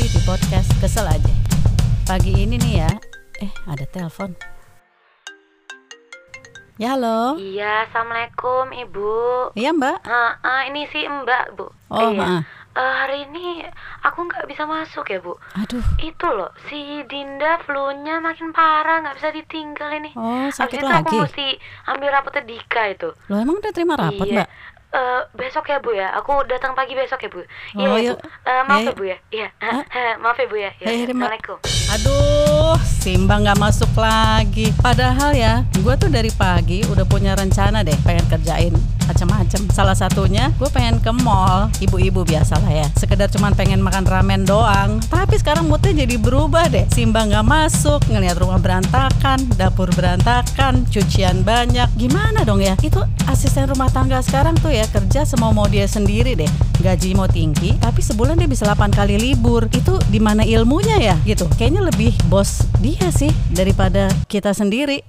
sendiri di podcast Kesel aja. Pagi ini nih ya, eh ada telepon. Ya halo, Iya, assalamualaikum ibu. iya mbak. Ah, ah, ini sih mbak bu. Oh, iya. maaf. Eh, hari ini aku nggak bisa masuk ya bu. Aduh, Itu loh, si Dinda flu-nya makin parah, nggak bisa ditinggal ini. oh Habis sakit itu lagi. aku mesti ambil rapotnya Dika itu. Lo emang udah terima rapot iya. mbak? Eh, besok ya bu ya. Aku datang pagi besok ya bu. Oh, Iya yuk. bu. Eh, maaf Ya, ya bu ya. Iya. Hah? maaf ya bu ya. Ya, Ya, ya, Mbak. Assalamualaikum. Aduh, Simba nggak masuk lagi. Padahal ya, gue tuh dari pagi udah punya rencana deh pengen kerjain macam-macam. Salah satunya gue pengen ke mall, ibu-ibu biasa lah ya. Sekedar cuman pengen makan ramen doang. Tapi sekarang moodnya jadi berubah deh. Simba nggak masuk, ngeliat rumah berantakan, dapur berantakan, cucian banyak. Gimana dong ya? Itu asisten rumah tangga sekarang tuh ya kerja semau mau dia sendiri deh. Gaji mau tinggi, tapi sebulan dia bisa 8 kali libur. Itu di mana ilmunya ya gitu. Kayaknya lebih bos dia sih daripada kita sendiri.